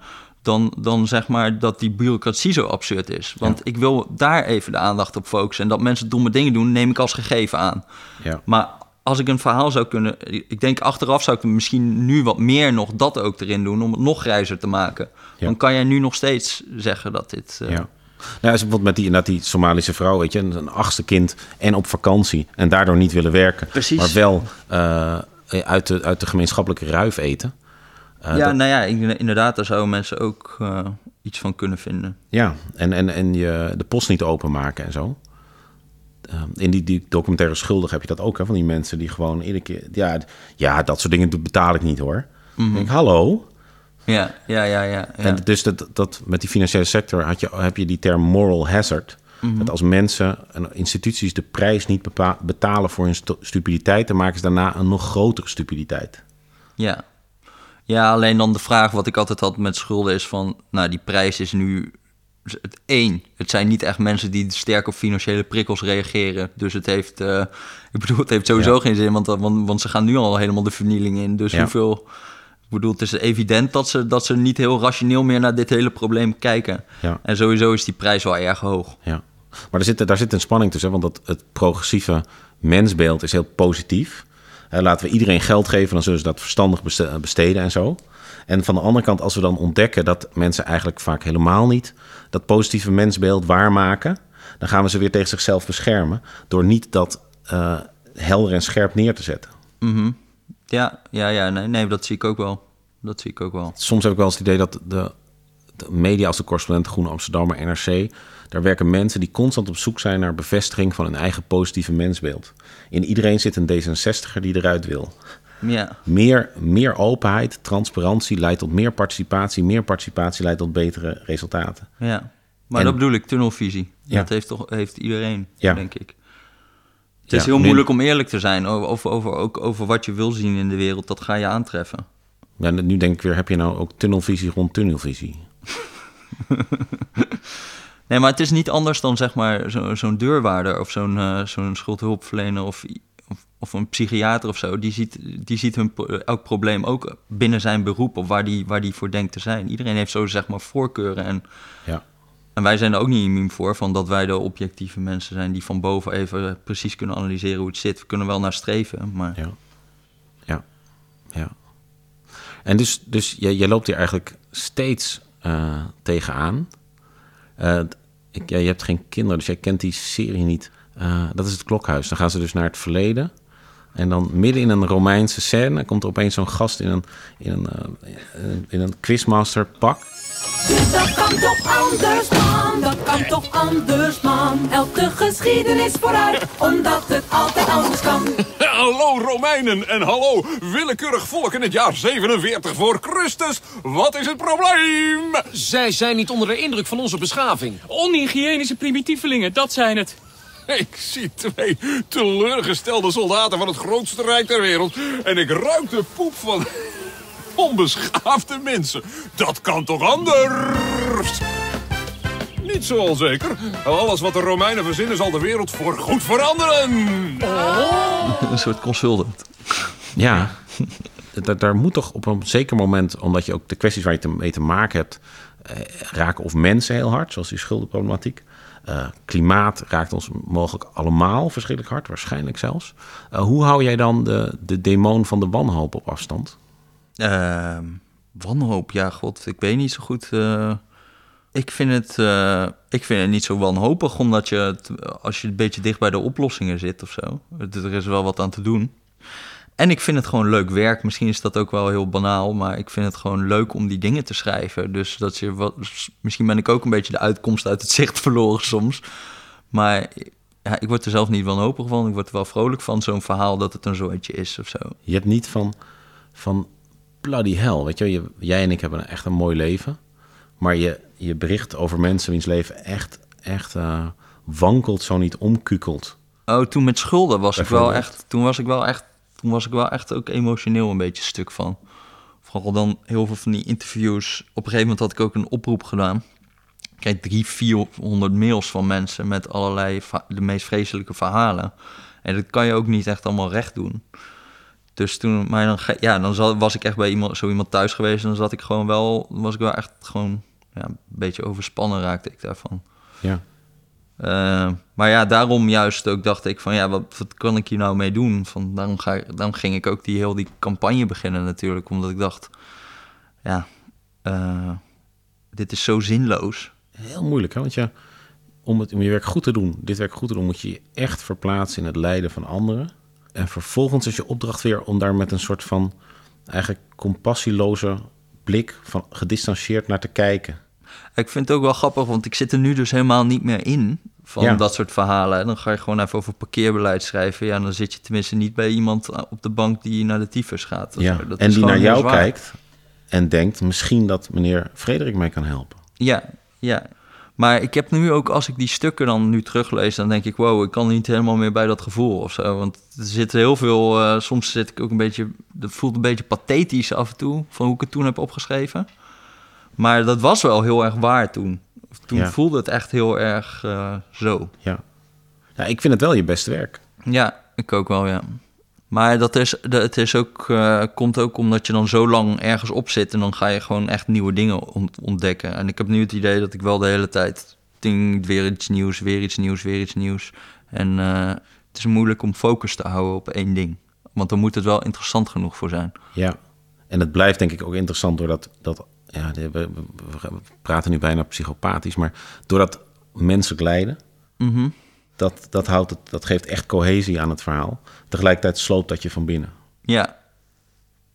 Dan, dan zeg maar dat die bureaucratie zo absurd is. Want ik wil daar even de aandacht op focussen. En dat mensen domme dingen doen, neem ik als gegeven aan. Ja. Maar als ik een verhaal zou kunnen... Ik denk achteraf zou ik misschien nu wat meer nog dat ook erin doen... om het nog grijzer te maken. Ja. Dan kan jij nu nog steeds zeggen dat dit... eh, Ja. Nou, als bijvoorbeeld met die, inderdaad die Somalische vrouw, weet je, een een achtste kind en op vakantie en daardoor niet willen werken. Precies. Maar wel eh, uit, de, uit de gemeenschappelijke ruif eten. Eh, ja, dat- nou ja, inderdaad, daar zouden mensen ook eh, iets van kunnen vinden. Ja, en, en, en je de post niet openmaken en zo. Eh, in die, die documentaire Schuldig heb je dat ook, hè, van die mensen die gewoon iedere keer... Ja, ja dat soort dingen betaal ik niet hoor. Ik denk, hallo? Ja, ja, ja, ja. ja. En dus dat, dat, met die financiële sector had je, heb je die term moral hazard. Dat als mensen en instituties de prijs niet betalen voor hun stu- stupiditeit... dan maken ze daarna een nog grotere stupiditeit. Ja. Ja, alleen dan de vraag wat ik altijd had met schulden is van... Nou, die prijs is nu het één. Het zijn niet echt mensen die sterk op financiële prikkels reageren. Dus het heeft, eh, ik bedoel, het heeft sowieso Ja. geen zin, want, want, want ze gaan nu al helemaal de vernieling in. Dus Ja. hoeveel... Ik bedoel, het is evident dat ze, dat ze niet heel rationeel meer naar dit hele probleem kijken. Ja. En sowieso is die prijs wel erg hoog. Ja. Maar er zit, daar zit een spanning tussen, want dat, het progressieve mensbeeld is heel positief. Laten we iedereen geld geven, dan zullen ze dat verstandig beste- besteden en zo. En van de andere kant, als we dan ontdekken dat mensen eigenlijk vaak helemaal niet dat positieve mensbeeld waarmaken, dan gaan we ze weer tegen zichzelf beschermen door niet dat eh, helder en scherp neer te zetten. Mhm. Ja, ja, ja, nee, nee, dat zie ik ook wel. Dat zie ik ook wel. Soms heb ik wel eens het idee dat de media als de correspondent Groene Amsterdammer, NRC, daar werken mensen die constant op zoek zijn naar bevestiging van hun eigen positieve mensbeeld. In iedereen zit een D66er die eruit wil. Ja, Meer, meer openheid, transparantie leidt tot meer participatie. Meer participatie leidt tot betere resultaten. ja. Maar En- dat bedoel ik, tunnelvisie. Ja. Dat heeft toch heeft iedereen, Ja. denk ik. Het is Ja, heel nu- moeilijk om eerlijk te zijn over, over, over, ook over wat je wil zien in de wereld. Dat ga je aantreffen. Ja, nu denk ik weer, heb je nou ook tunnelvisie rond tunnelvisie? Nee, maar het is niet anders dan zeg maar zo- zo'n deurwaarder of zo'n eh, zo'n schuldhulpverlener of, of, of een psychiater of zo. Die ziet, die ziet hun, elk probleem ook binnen zijn beroep of waar die, waar die voor denkt te zijn. Iedereen heeft zo zeg maar voorkeuren en Ja, En wij zijn er ook niet immuun voor, van dat wij de objectieve mensen zijn die van boven even precies kunnen analyseren hoe het zit. We kunnen wel naar streven, maar ja, ja, ja. En dus, dus jij, jij loopt hier eigenlijk steeds eh, tegenaan. Eh, ik, ja, je hebt geen kinderen, dus jij kent die serie niet. Eh, dat is het klokhuis. Dan gaan ze dus naar het verleden. En dan midden in een Romeinse scène komt er opeens zo'n gast in een, in een, eh, in een quizmaster pak. Dat kan toch anders, man? Dat kan toch anders, man? Elke geschiedenis vooruit, omdat het altijd anders kan. Hallo Romeinen en hallo willekeurig volk in het jaar 47 voor Christus. Wat is het probleem? Zij zijn niet onder de indruk van onze beschaving. Onhygiënische primitievelingen, dat zijn het. Ik zie twee teleurgestelde soldaten van het grootste rijk ter wereld. En ik ruik de poep van onbeschaafde mensen. Dat kan toch anders? Niet zo onzeker. Alles wat de Romeinen verzinnen zal de wereld voor goed veranderen. een soort consultant. Ja, daar, daar moet toch op een zeker moment, omdat je ook de kwesties waar je mee te maken hebt, eh, raken of mensen heel hard, zoals die schuldenproblematiek. Eh, klimaat raakt ons mogelijk allemaal verschrikkelijk hard, waarschijnlijk zelfs. Eh, hoe hou jij dan de, de demon van de wanhoop op afstand? Ehm, wanhoop, ja, god, ik weet niet zo goed. eh, ik, vind het, ik vind het niet zo wanhopig, omdat je, als je een beetje dicht bij de oplossingen zit of zo, er is wel wat aan te doen. En ik vind het gewoon leuk werk. Misschien is dat ook wel heel banaal, maar ik vind het gewoon leuk om die dingen te schrijven. Dus dat je wat, misschien ben ik ook een beetje de uitkomst uit het zicht verloren soms. Maar ja, ik word er zelf niet wanhopig van. Ik word er wel vrolijk van, zo'n verhaal dat het een zooitje is of zo. Je hebt niet van, van bloody hell, weet je, jij en ik hebben echt een mooi leven. Maar je, je bericht over mensen wiens leven echt, echt eh, wankelt, zo niet omkukelt. Oh, toen met schulden was ik wel echt. Toen was ik wel echt. Toen was ik wel echt ook emotioneel een beetje stuk van. Vooral dan heel veel van die interviews. Op een gegeven moment had ik ook een oproep gedaan. Ik kreeg drie, 400 mails van mensen met allerlei de meest vreselijke verhalen. En dat kan je ook niet echt allemaal recht doen. Dus toen, maar dan, ja, dan was ik echt bij iemand, zo iemand thuis geweest. En dan zat ik gewoon wel, was ik wel echt gewoon ja, een beetje overspannen raakte ik daarvan. Ja. Eh, maar ja, daarom juist ook dacht ik van ja, wat, wat kan ik hier nou mee doen? Van, daarom, ga, daarom ging ik ook die heel die campagne beginnen natuurlijk. Omdat ik dacht, ja, eh, dit is zo zinloos. Heel moeilijk, hè? Want je, om, het, om je werk goed te doen, dit werk goed te doen, moet je je echt verplaatsen in het lijden van anderen. En vervolgens is je opdracht weer om daar met een soort van eigenlijk compassieloze blik van gedistanceerd naar te kijken. Ik vind het ook wel grappig, want ik zit er nu dus helemaal niet meer in van Ja. dat soort verhalen. En dan ga je gewoon even over parkeerbeleid schrijven. Ja, dan zit je tenminste niet bij iemand op de bank die naar de tyfus gaat. Ja. Dat En die naar jou zwaar. kijkt en denkt misschien dat meneer Frederik mij kan helpen. Ja, ja. Maar ik heb nu ook, als ik die stukken dan nu teruglees, dan denk ik, wow, ik kan niet helemaal meer bij dat gevoel of zo. Want er zit heel veel, eh, soms zit ik ook een beetje, dat voelt een beetje pathetisch af en toe, van hoe ik het toen heb opgeschreven. Maar dat was wel heel erg waar toen. Toen Ja. voelde het echt heel erg eh, zo. Ja. ja, ik vind het wel je beste werk. Ja, ik ook wel, ja. Maar dat is, dat- het is ook, eh, komt ook omdat je dan zo lang ergens op zit... en dan ga je gewoon echt nieuwe dingen ont- ontdekken. En ik heb nu het idee dat ik wel de hele tijd... ding, weer iets nieuws, weer iets nieuws, weer iets nieuws. En eh, het is moeilijk om focus te houden op één ding. Want dan moet het wel interessant genoeg voor zijn. Ja, en het blijft denk ik ook interessant doordat dat, ja, we, praten nu bijna psychopathisch, maar doordat menselijk lijden, Mhm. dat, dat, houdt het, dat geeft echt cohesie aan het verhaal. Tegelijkertijd sloopt dat je van binnen. Ja.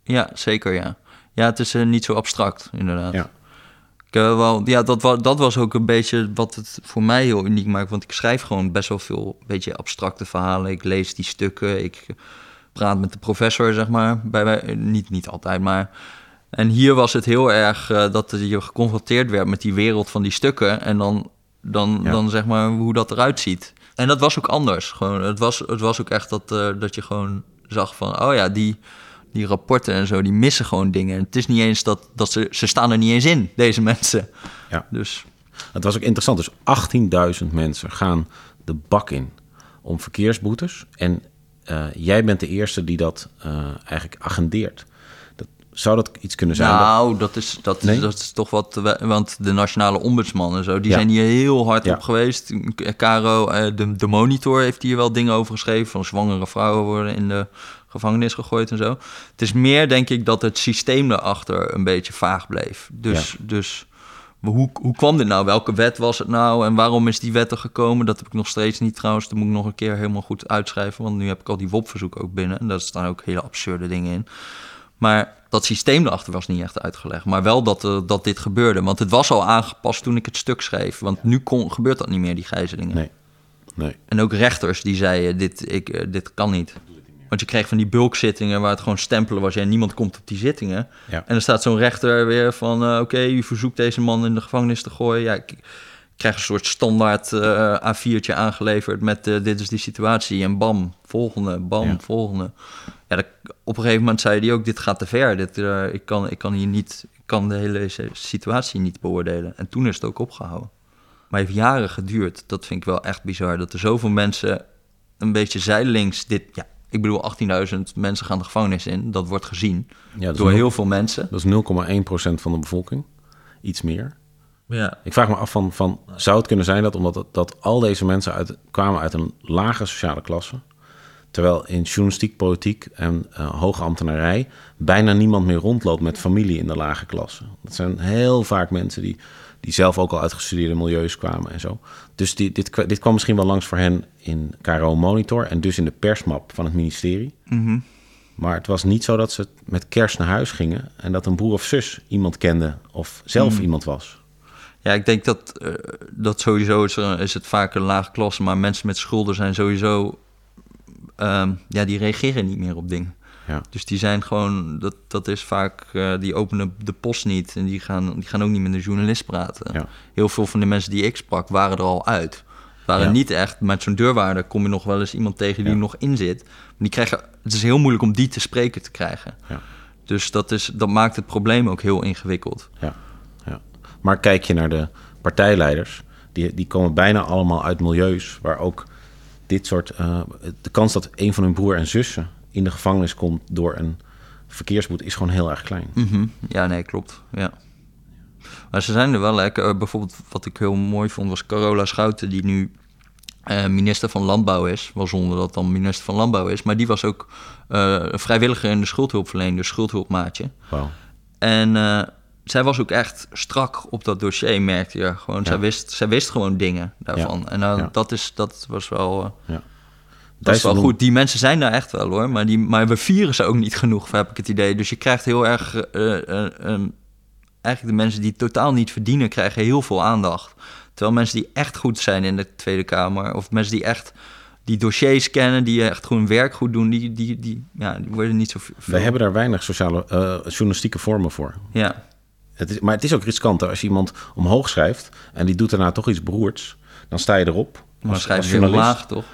ja, zeker ja. Ja, het is eh, niet zo abstract, inderdaad. Ja, Ik, eh, wel, ja, dat, wa- dat was ook een beetje wat het voor mij heel uniek maakt. Want ik schrijf gewoon best wel veel beetje abstracte verhalen. Ik lees die stukken. Ik praat met de professor, zeg maar. Bij, bij, niet, niet altijd, maar... En hier was het heel erg eh, dat je geconfronteerd werd met die wereld van die stukken. En dan, dan, Ja. dan zeg maar hoe dat eruit ziet. En dat was ook anders. Gewoon, het, was, het was ook echt dat, eh, dat je gewoon zag van... Oh ja, die, die rapporten en zo, die missen gewoon dingen. Het is niet eens dat, dat ze... Ze staan er niet eens in, deze mensen. ja. Dus Het was ook interessant. Dus 18.000 mensen gaan de bak in om verkeersboetes. En eh, jij bent de eerste die dat eigenlijk agendeert. Zou dat iets kunnen zijn? nou, dat is, dat, Nee? is, dat is toch wat... Want de nationale ombudsman en zo, die Ja. zijn hier heel hard Ja. op geweest. Caro, eh, de, de monitor heeft hier wel dingen over geschreven... van zwangere vrouwen worden in de gevangenis gegooid en zo. Het is meer, denk ik, dat het systeem daarachter een beetje vaag bleef. Dus... dus hoe, hoe kwam dit nou? Welke wet was het nou? En waarom is die wet er gekomen? Dat heb ik nog steeds niet trouwens. Dat moet ik nog een keer helemaal goed uitschrijven. Want nu heb ik al die WOP-verzoeken ook binnen. En daar staan ook hele absurde dingen in. Maar dat systeem erachter was niet echt uitgelegd. Maar wel dat, eh, dat dit gebeurde. Want het was al aangepast toen ik het stuk schreef. Want nu kon, gebeurt dat niet meer, die gijzelingen. Nee. Nee. En ook rechters die zeiden, dit, ik, eh, dit kan niet. Want je kreeg van die bulkzittingen waar het gewoon stempelen was. Ja, niemand komt op die zittingen. Ja. En dan staat zo'n rechter weer van... eh, oké, u verzoekt deze man in de gevangenis te gooien. Ja, ik, krijg een soort standaard eh, A4'tje aangeleverd met... dit is die situatie en bam, volgende, bam, Ja. volgende. Ja, dat, op een gegeven moment zei hij ook, dit gaat te ver. Dit, eh, ik, kan, ik kan hier niet... Ik kan de hele si- situatie niet beoordelen. En toen is het ook opgehouden. Maar het heeft jaren geduurd. Dat vind ik wel echt bizar. Dat er zoveel mensen een beetje zijdelings dit... Ja, ik bedoel, 18.000 mensen gaan de gevangenis in. Dat wordt gezien Ja, dat is door heel veel mensen. Dat is 0,1% van de bevolking. Iets meer. Ja. Ik vraag me af van, van zou het kunnen zijn dat omdat dat al deze mensen uit, kwamen uit een lage sociale klasse, terwijl in journalistiek, politiek en eh, hoge ambtenarij bijna niemand meer rondloopt met familie in de lage klasse. Dat zijn heel vaak mensen die, die zelf ook al uit gestudeerde milieus kwamen en zo. Dus die, dit, dit kwam misschien wel langs voor hen in KRO Monitor en dus in de persmap van het ministerie. Maar het was niet zo dat ze met kerst naar huis gingen en dat een broer of zus iemand kende of zelf iemand was. Ja, ik denk dat, eh, dat sowieso is, is het vaak een lage klasse, maar mensen met schulden zijn sowieso, ehm, ja, die reageren niet meer op dingen. Ja. Dus die zijn gewoon, dat, dat is vaak, eh, die openen de post niet en die gaan, die gaan ook niet met een journalist praten. Ja. Heel veel van de mensen die ik sprak waren er al uit. Waren Ja. niet echt, met zo'n deurwaarder kom je nog wel eens iemand tegen die er nog in zit. Maar die krijgen, het is heel moeilijk om die te spreken te krijgen. Ja. Dus dat, is, dat maakt het probleem ook heel ingewikkeld. Ja, ja. Maar kijk je naar de partijleiders, die, die komen bijna allemaal uit milieus waar ook dit soort. eh, de kans dat een van hun broer en zussen in de gevangenis komt door een verkeersboete is gewoon heel erg klein. Mhm. Ja, nee, klopt. Ja. Maar ze zijn er wel lekker. bijvoorbeeld wat ik heel mooi vond was Carola Schouten, die nu eh, minister van Landbouw is. Wel zonder dat dan minister van Landbouw is. Maar die was ook eh, vrijwilliger in de schuldhulpverlening, dus schuldhulpmaatje. Wauw. En eh, zij was ook echt strak op dat dossier, merkte je. Gewoon, Ja. zij, wist, zij wist gewoon dingen daarvan. Ja. En uh, Ja. dat, is, dat was wel, uh, Ja. dat is wel goed. Die mensen zijn daar echt wel hoor. Maar, die, maar we vieren ze ook niet genoeg, heb ik het idee. Dus je krijgt heel erg... eh, eh, eh, eigenlijk de mensen die het totaal niet verdienen, krijgen heel veel aandacht. Terwijl mensen die echt goed zijn in de Tweede Kamer... of mensen die echt die dossiers kennen, die echt gewoon werk goed doen... die, die, die, ja, die worden niet zo veel... Wij hebben daar weinig sociale, journalistieke vormen voor. Ja, Het is, maar het is ook riskant hè, als je iemand omhoog schrijft en die doet daarna toch iets beroerds. Dan sta je erop. maar als- schrijf je laag, toch?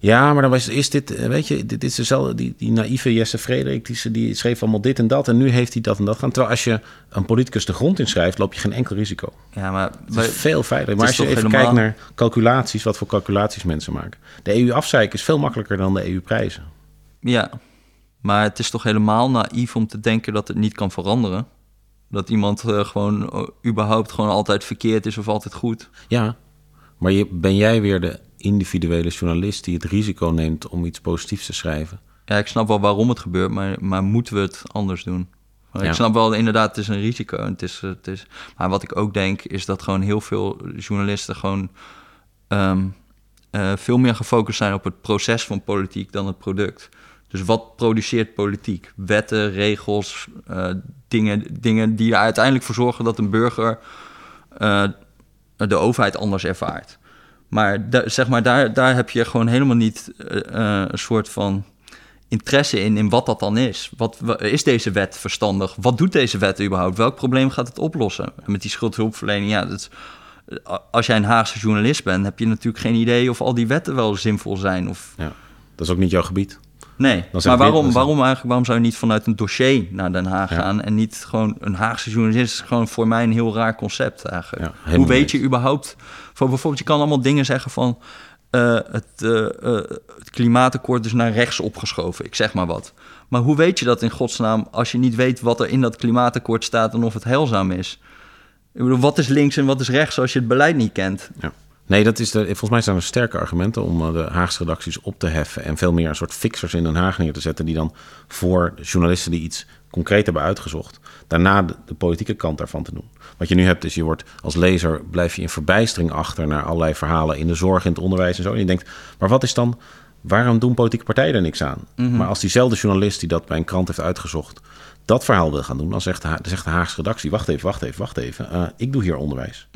Ja, maar dan was, is dit, eh, weet je, dit is dezelfde, die, die naïeve Jesse Frederik, die, schreef allemaal dit en dat en nu heeft hij dat en dat gaan. Terwijl als je een politicus de grond inschrijft, loop je geen enkel risico. Ja, maar... Het wij- is veel veiliger. Maar als je even helemaal- kijkt naar calculaties, wat voor calculaties mensen maken. De EU afzeiken is veel makkelijker dan de EU prijzen. Ja, maar het is toch helemaal naïef om te denken dat het niet kan veranderen. Dat iemand eh, gewoon eh, überhaupt gewoon altijd verkeerd is of altijd goed. Ja, maar je, ben jij weer de individuele journalist die het risico neemt om iets positiefs te schrijven? Ja, ik snap wel waarom het gebeurt, maar, maar moeten we het anders doen? Maar Ja. Ik snap wel, inderdaad, het is een risico. Het is, het is, maar wat ik ook denk, is dat gewoon heel veel journalisten gewoon ehm, eh, veel meer gefocust zijn op het proces van politiek dan het product. Dus wat produceert politiek? Wetten, regels, eh, dingen, dingen die er uiteindelijk voor zorgen dat een burger eh, de overheid anders ervaart. Maar, zeg maar daar, daar heb je gewoon helemaal niet eh, een soort van interesse in, in wat dat dan is. Wat, wa- is deze wet verstandig? Wat doet deze wet überhaupt? Welk probleem gaat het oplossen? Met die schuldhulpverlening, ja, als jij een Haagse journalist bent, heb je natuurlijk geen idee of al die wetten wel zinvol zijn. Of, Ja, dat is ook niet jouw gebied. Nee, maar waarom, waarom eigenlijk? Waarom zou je niet vanuit een dossier naar Den Haag Ja. gaan en niet gewoon een Haagse journalist? is gewoon voor mij een heel raar concept eigenlijk. Ja, Hoe weet je überhaupt? Voor bijvoorbeeld, je kan allemaal dingen zeggen van eh, het, eh, eh, het klimaatakkoord is naar rechts opgeschoven. Ik zeg maar wat. Maar hoe weet je dat in godsnaam als je niet weet wat er in dat klimaatakkoord staat en of het heilzaam is? Ik bedoel, wat is links en wat is rechts als je het beleid niet kent? Ja. Nee, dat is de, volgens mij zijn er sterke argumenten om eh, de Haagse redacties op te heffen. En veel meer een soort fixers in Den Haag neer te zetten. Die dan voor journalisten die iets concreet hebben uitgezocht. daarna de, de politieke kant daarvan te doen. Wat je nu hebt is je wordt als lezer. blijf je in verbijstering achter naar allerlei verhalen. in de zorg, in het onderwijs en zo. En je denkt, maar wat is dan. waarom doen politieke partijen er niks aan? Maar als diezelfde journalist die dat bij een krant heeft uitgezocht. dat verhaal wil gaan doen. dan zegt de, zegt Haagse redactie: wacht even, wacht even, wacht even. eh, ik doe hier onderwijs.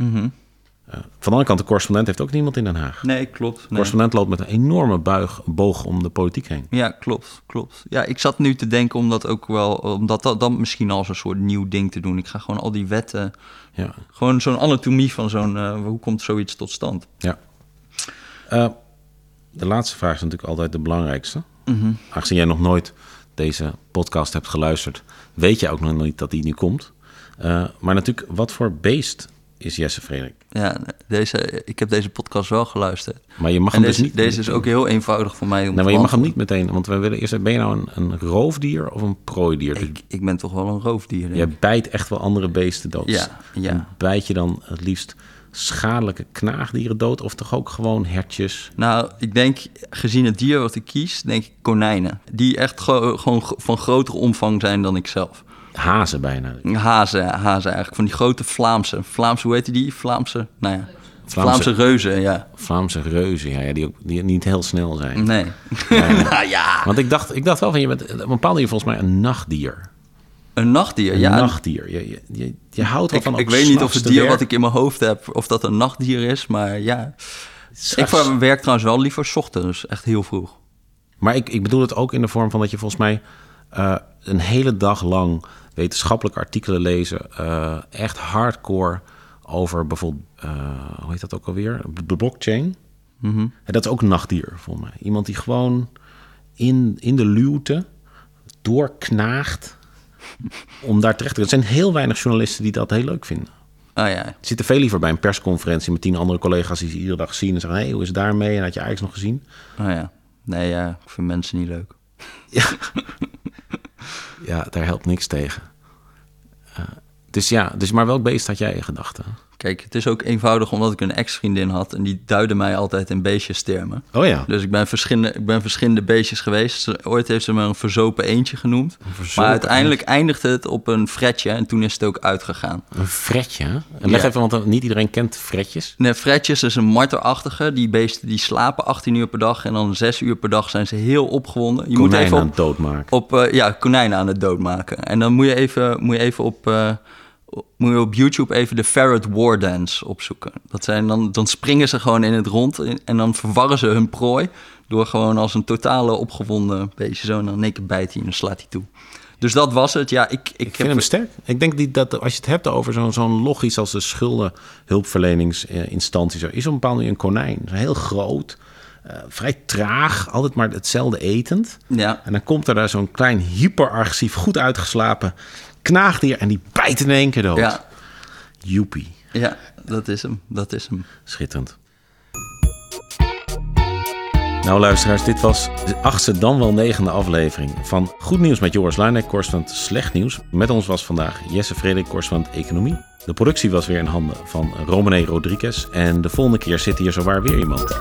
Van de andere kant, de correspondent heeft ook niemand in Den Haag. Nee, klopt. De Nee. correspondent loopt met een enorme buig, boog om de politiek heen. Ja, klopt, klopt. Ja, ik zat nu te denken om dat ook wel, om dat, dat, dat misschien als een soort nieuw ding te doen. Ik ga gewoon al die wetten, Ja, gewoon zo'n anatomie van zo'n, eh, hoe komt zoiets tot stand? ja. Eh, de laatste vraag is natuurlijk altijd de belangrijkste. Aangezien jij nog nooit deze podcast hebt geluisterd, weet je ook nog niet dat die nu komt. Eh, maar natuurlijk, wat voor beest is Jesse Frederik? Ja, deze, ik heb deze podcast wel geluisterd. Maar je mag En hem deze, dus niet. deze is ook heel eenvoudig voor mij om maar je mag hem niet meteen, want we willen eerst. Ben je nou een, een roofdier of een prooidier? Dus Ik, ik ben toch wel een roofdier. denk jij ik. bijt echt wel andere beesten dood. Ja, ja. En bijt je dan het liefst schadelijke knaagdieren dood of toch ook gewoon hertjes? Nou, ik denk, gezien het dier wat ik kies, denk ik konijnen. Die echt ge- gewoon van grotere omvang zijn dan ik zelf. Hazen bijna. Hazen, hazen eigenlijk. Van die grote Vlaamse. Vlaamse, hoe heet die? Vlaamse, nou ja. Vlaamse- Vlaamse, reuzen, ja. Vlaamse reuzen, ja, ja, die, ook, die niet heel snel zijn. Nee. nou ja. Want ik dacht, ik dacht wel van, je bent op een bepaald manier volgens mij een nachtdier. Een nachtdier, Een ja. nachtdier. Je, je, je, je houdt wel van ik weet niet of het dier wat ik in mijn hoofd heb, of dat een nachtdier is, maar ja. Ik werk trouwens wel liever 's ochtends, echt heel vroeg. Maar ik, ik bedoel het ook in de vorm van dat je volgens mij eh, een hele dag lang wetenschappelijke artikelen lezen. eh, echt hardcore over bijvoorbeeld, eh, hoe heet dat ook alweer? De blockchain. Mhm. En dat is ook een nachtdier, volgens mij. Iemand die gewoon in, in de luwte doorknaagt om daar terecht te komen. Er zijn heel weinig journalisten die dat heel leuk vinden. Ah ja, Ze zitten veel liever bij een persconferentie met tien andere collega's die ze iedere dag zien en zeggen: hé, hey, hoe is het daarmee? En had je eigenlijk nog gezien? ah ja. Nee, ja, ik vind mensen niet leuk. Ja, daar helpt niks tegen. Eh, dus ja, dus maar welk beest had jij in gedachten? Kijk, het is ook eenvoudig omdat ik een ex-vriendin had... en die duidde mij altijd in beestjestermen. Oh ja. Dus ik ben, verschillende, ik ben verschillende beestjes geweest. Ooit heeft ze me een verzopen eentje genoemd. verzopen Maar uiteindelijk eindigde het op een fretje en toen is het ook uitgegaan. Een fretje. En leg Ja. even, want niet iedereen kent fretjes. Nee, fretjes is een marterachtige. Die beesten die slapen 18 uur per dag en dan 6 uur per dag zijn ze heel opgewonden. Je moet Konijnen even aan op, het doodmaken. op eh, ja, konijnen aan het doodmaken. En dan moet je even, moet je even op, eh, moet je op YouTube even de Ferret War Dance opzoeken. Dat zijn dan, dan springen ze gewoon in het rond en- dan verwarren ze hun prooi door gewoon als een totale opgewonden beestje zo en dan keer bijt hij en dan slaat hij toe. Dus dat was het. Ja, ik, ik, Ik heb vind hem sterk. Ik denk die, dat als je het hebt over zo'n zo'n logisch als de schuldenhulpverleningsinstantie, zo, is op een bepaalde manier een konijn. Heel groot, eh, vrij traag, altijd maar hetzelfde etend. Ja. En dan komt er daar zo'n klein hyperagressief, goed uitgeslapen knaagdier en die bijt in één keer dood. Ja, Joepie. ja, dat is hem. Dat is hem. Schitterend. Nou luisteraars, dit was de achtste dan wel negende aflevering van Goed Nieuws met Joris Luijnek, correspondent Slecht Nieuws. Met ons was vandaag Jesse Frederik, correspondent Economie. De productie was weer in handen van Romane Rodriguez. En de volgende keer zit hier zowaar weer iemand.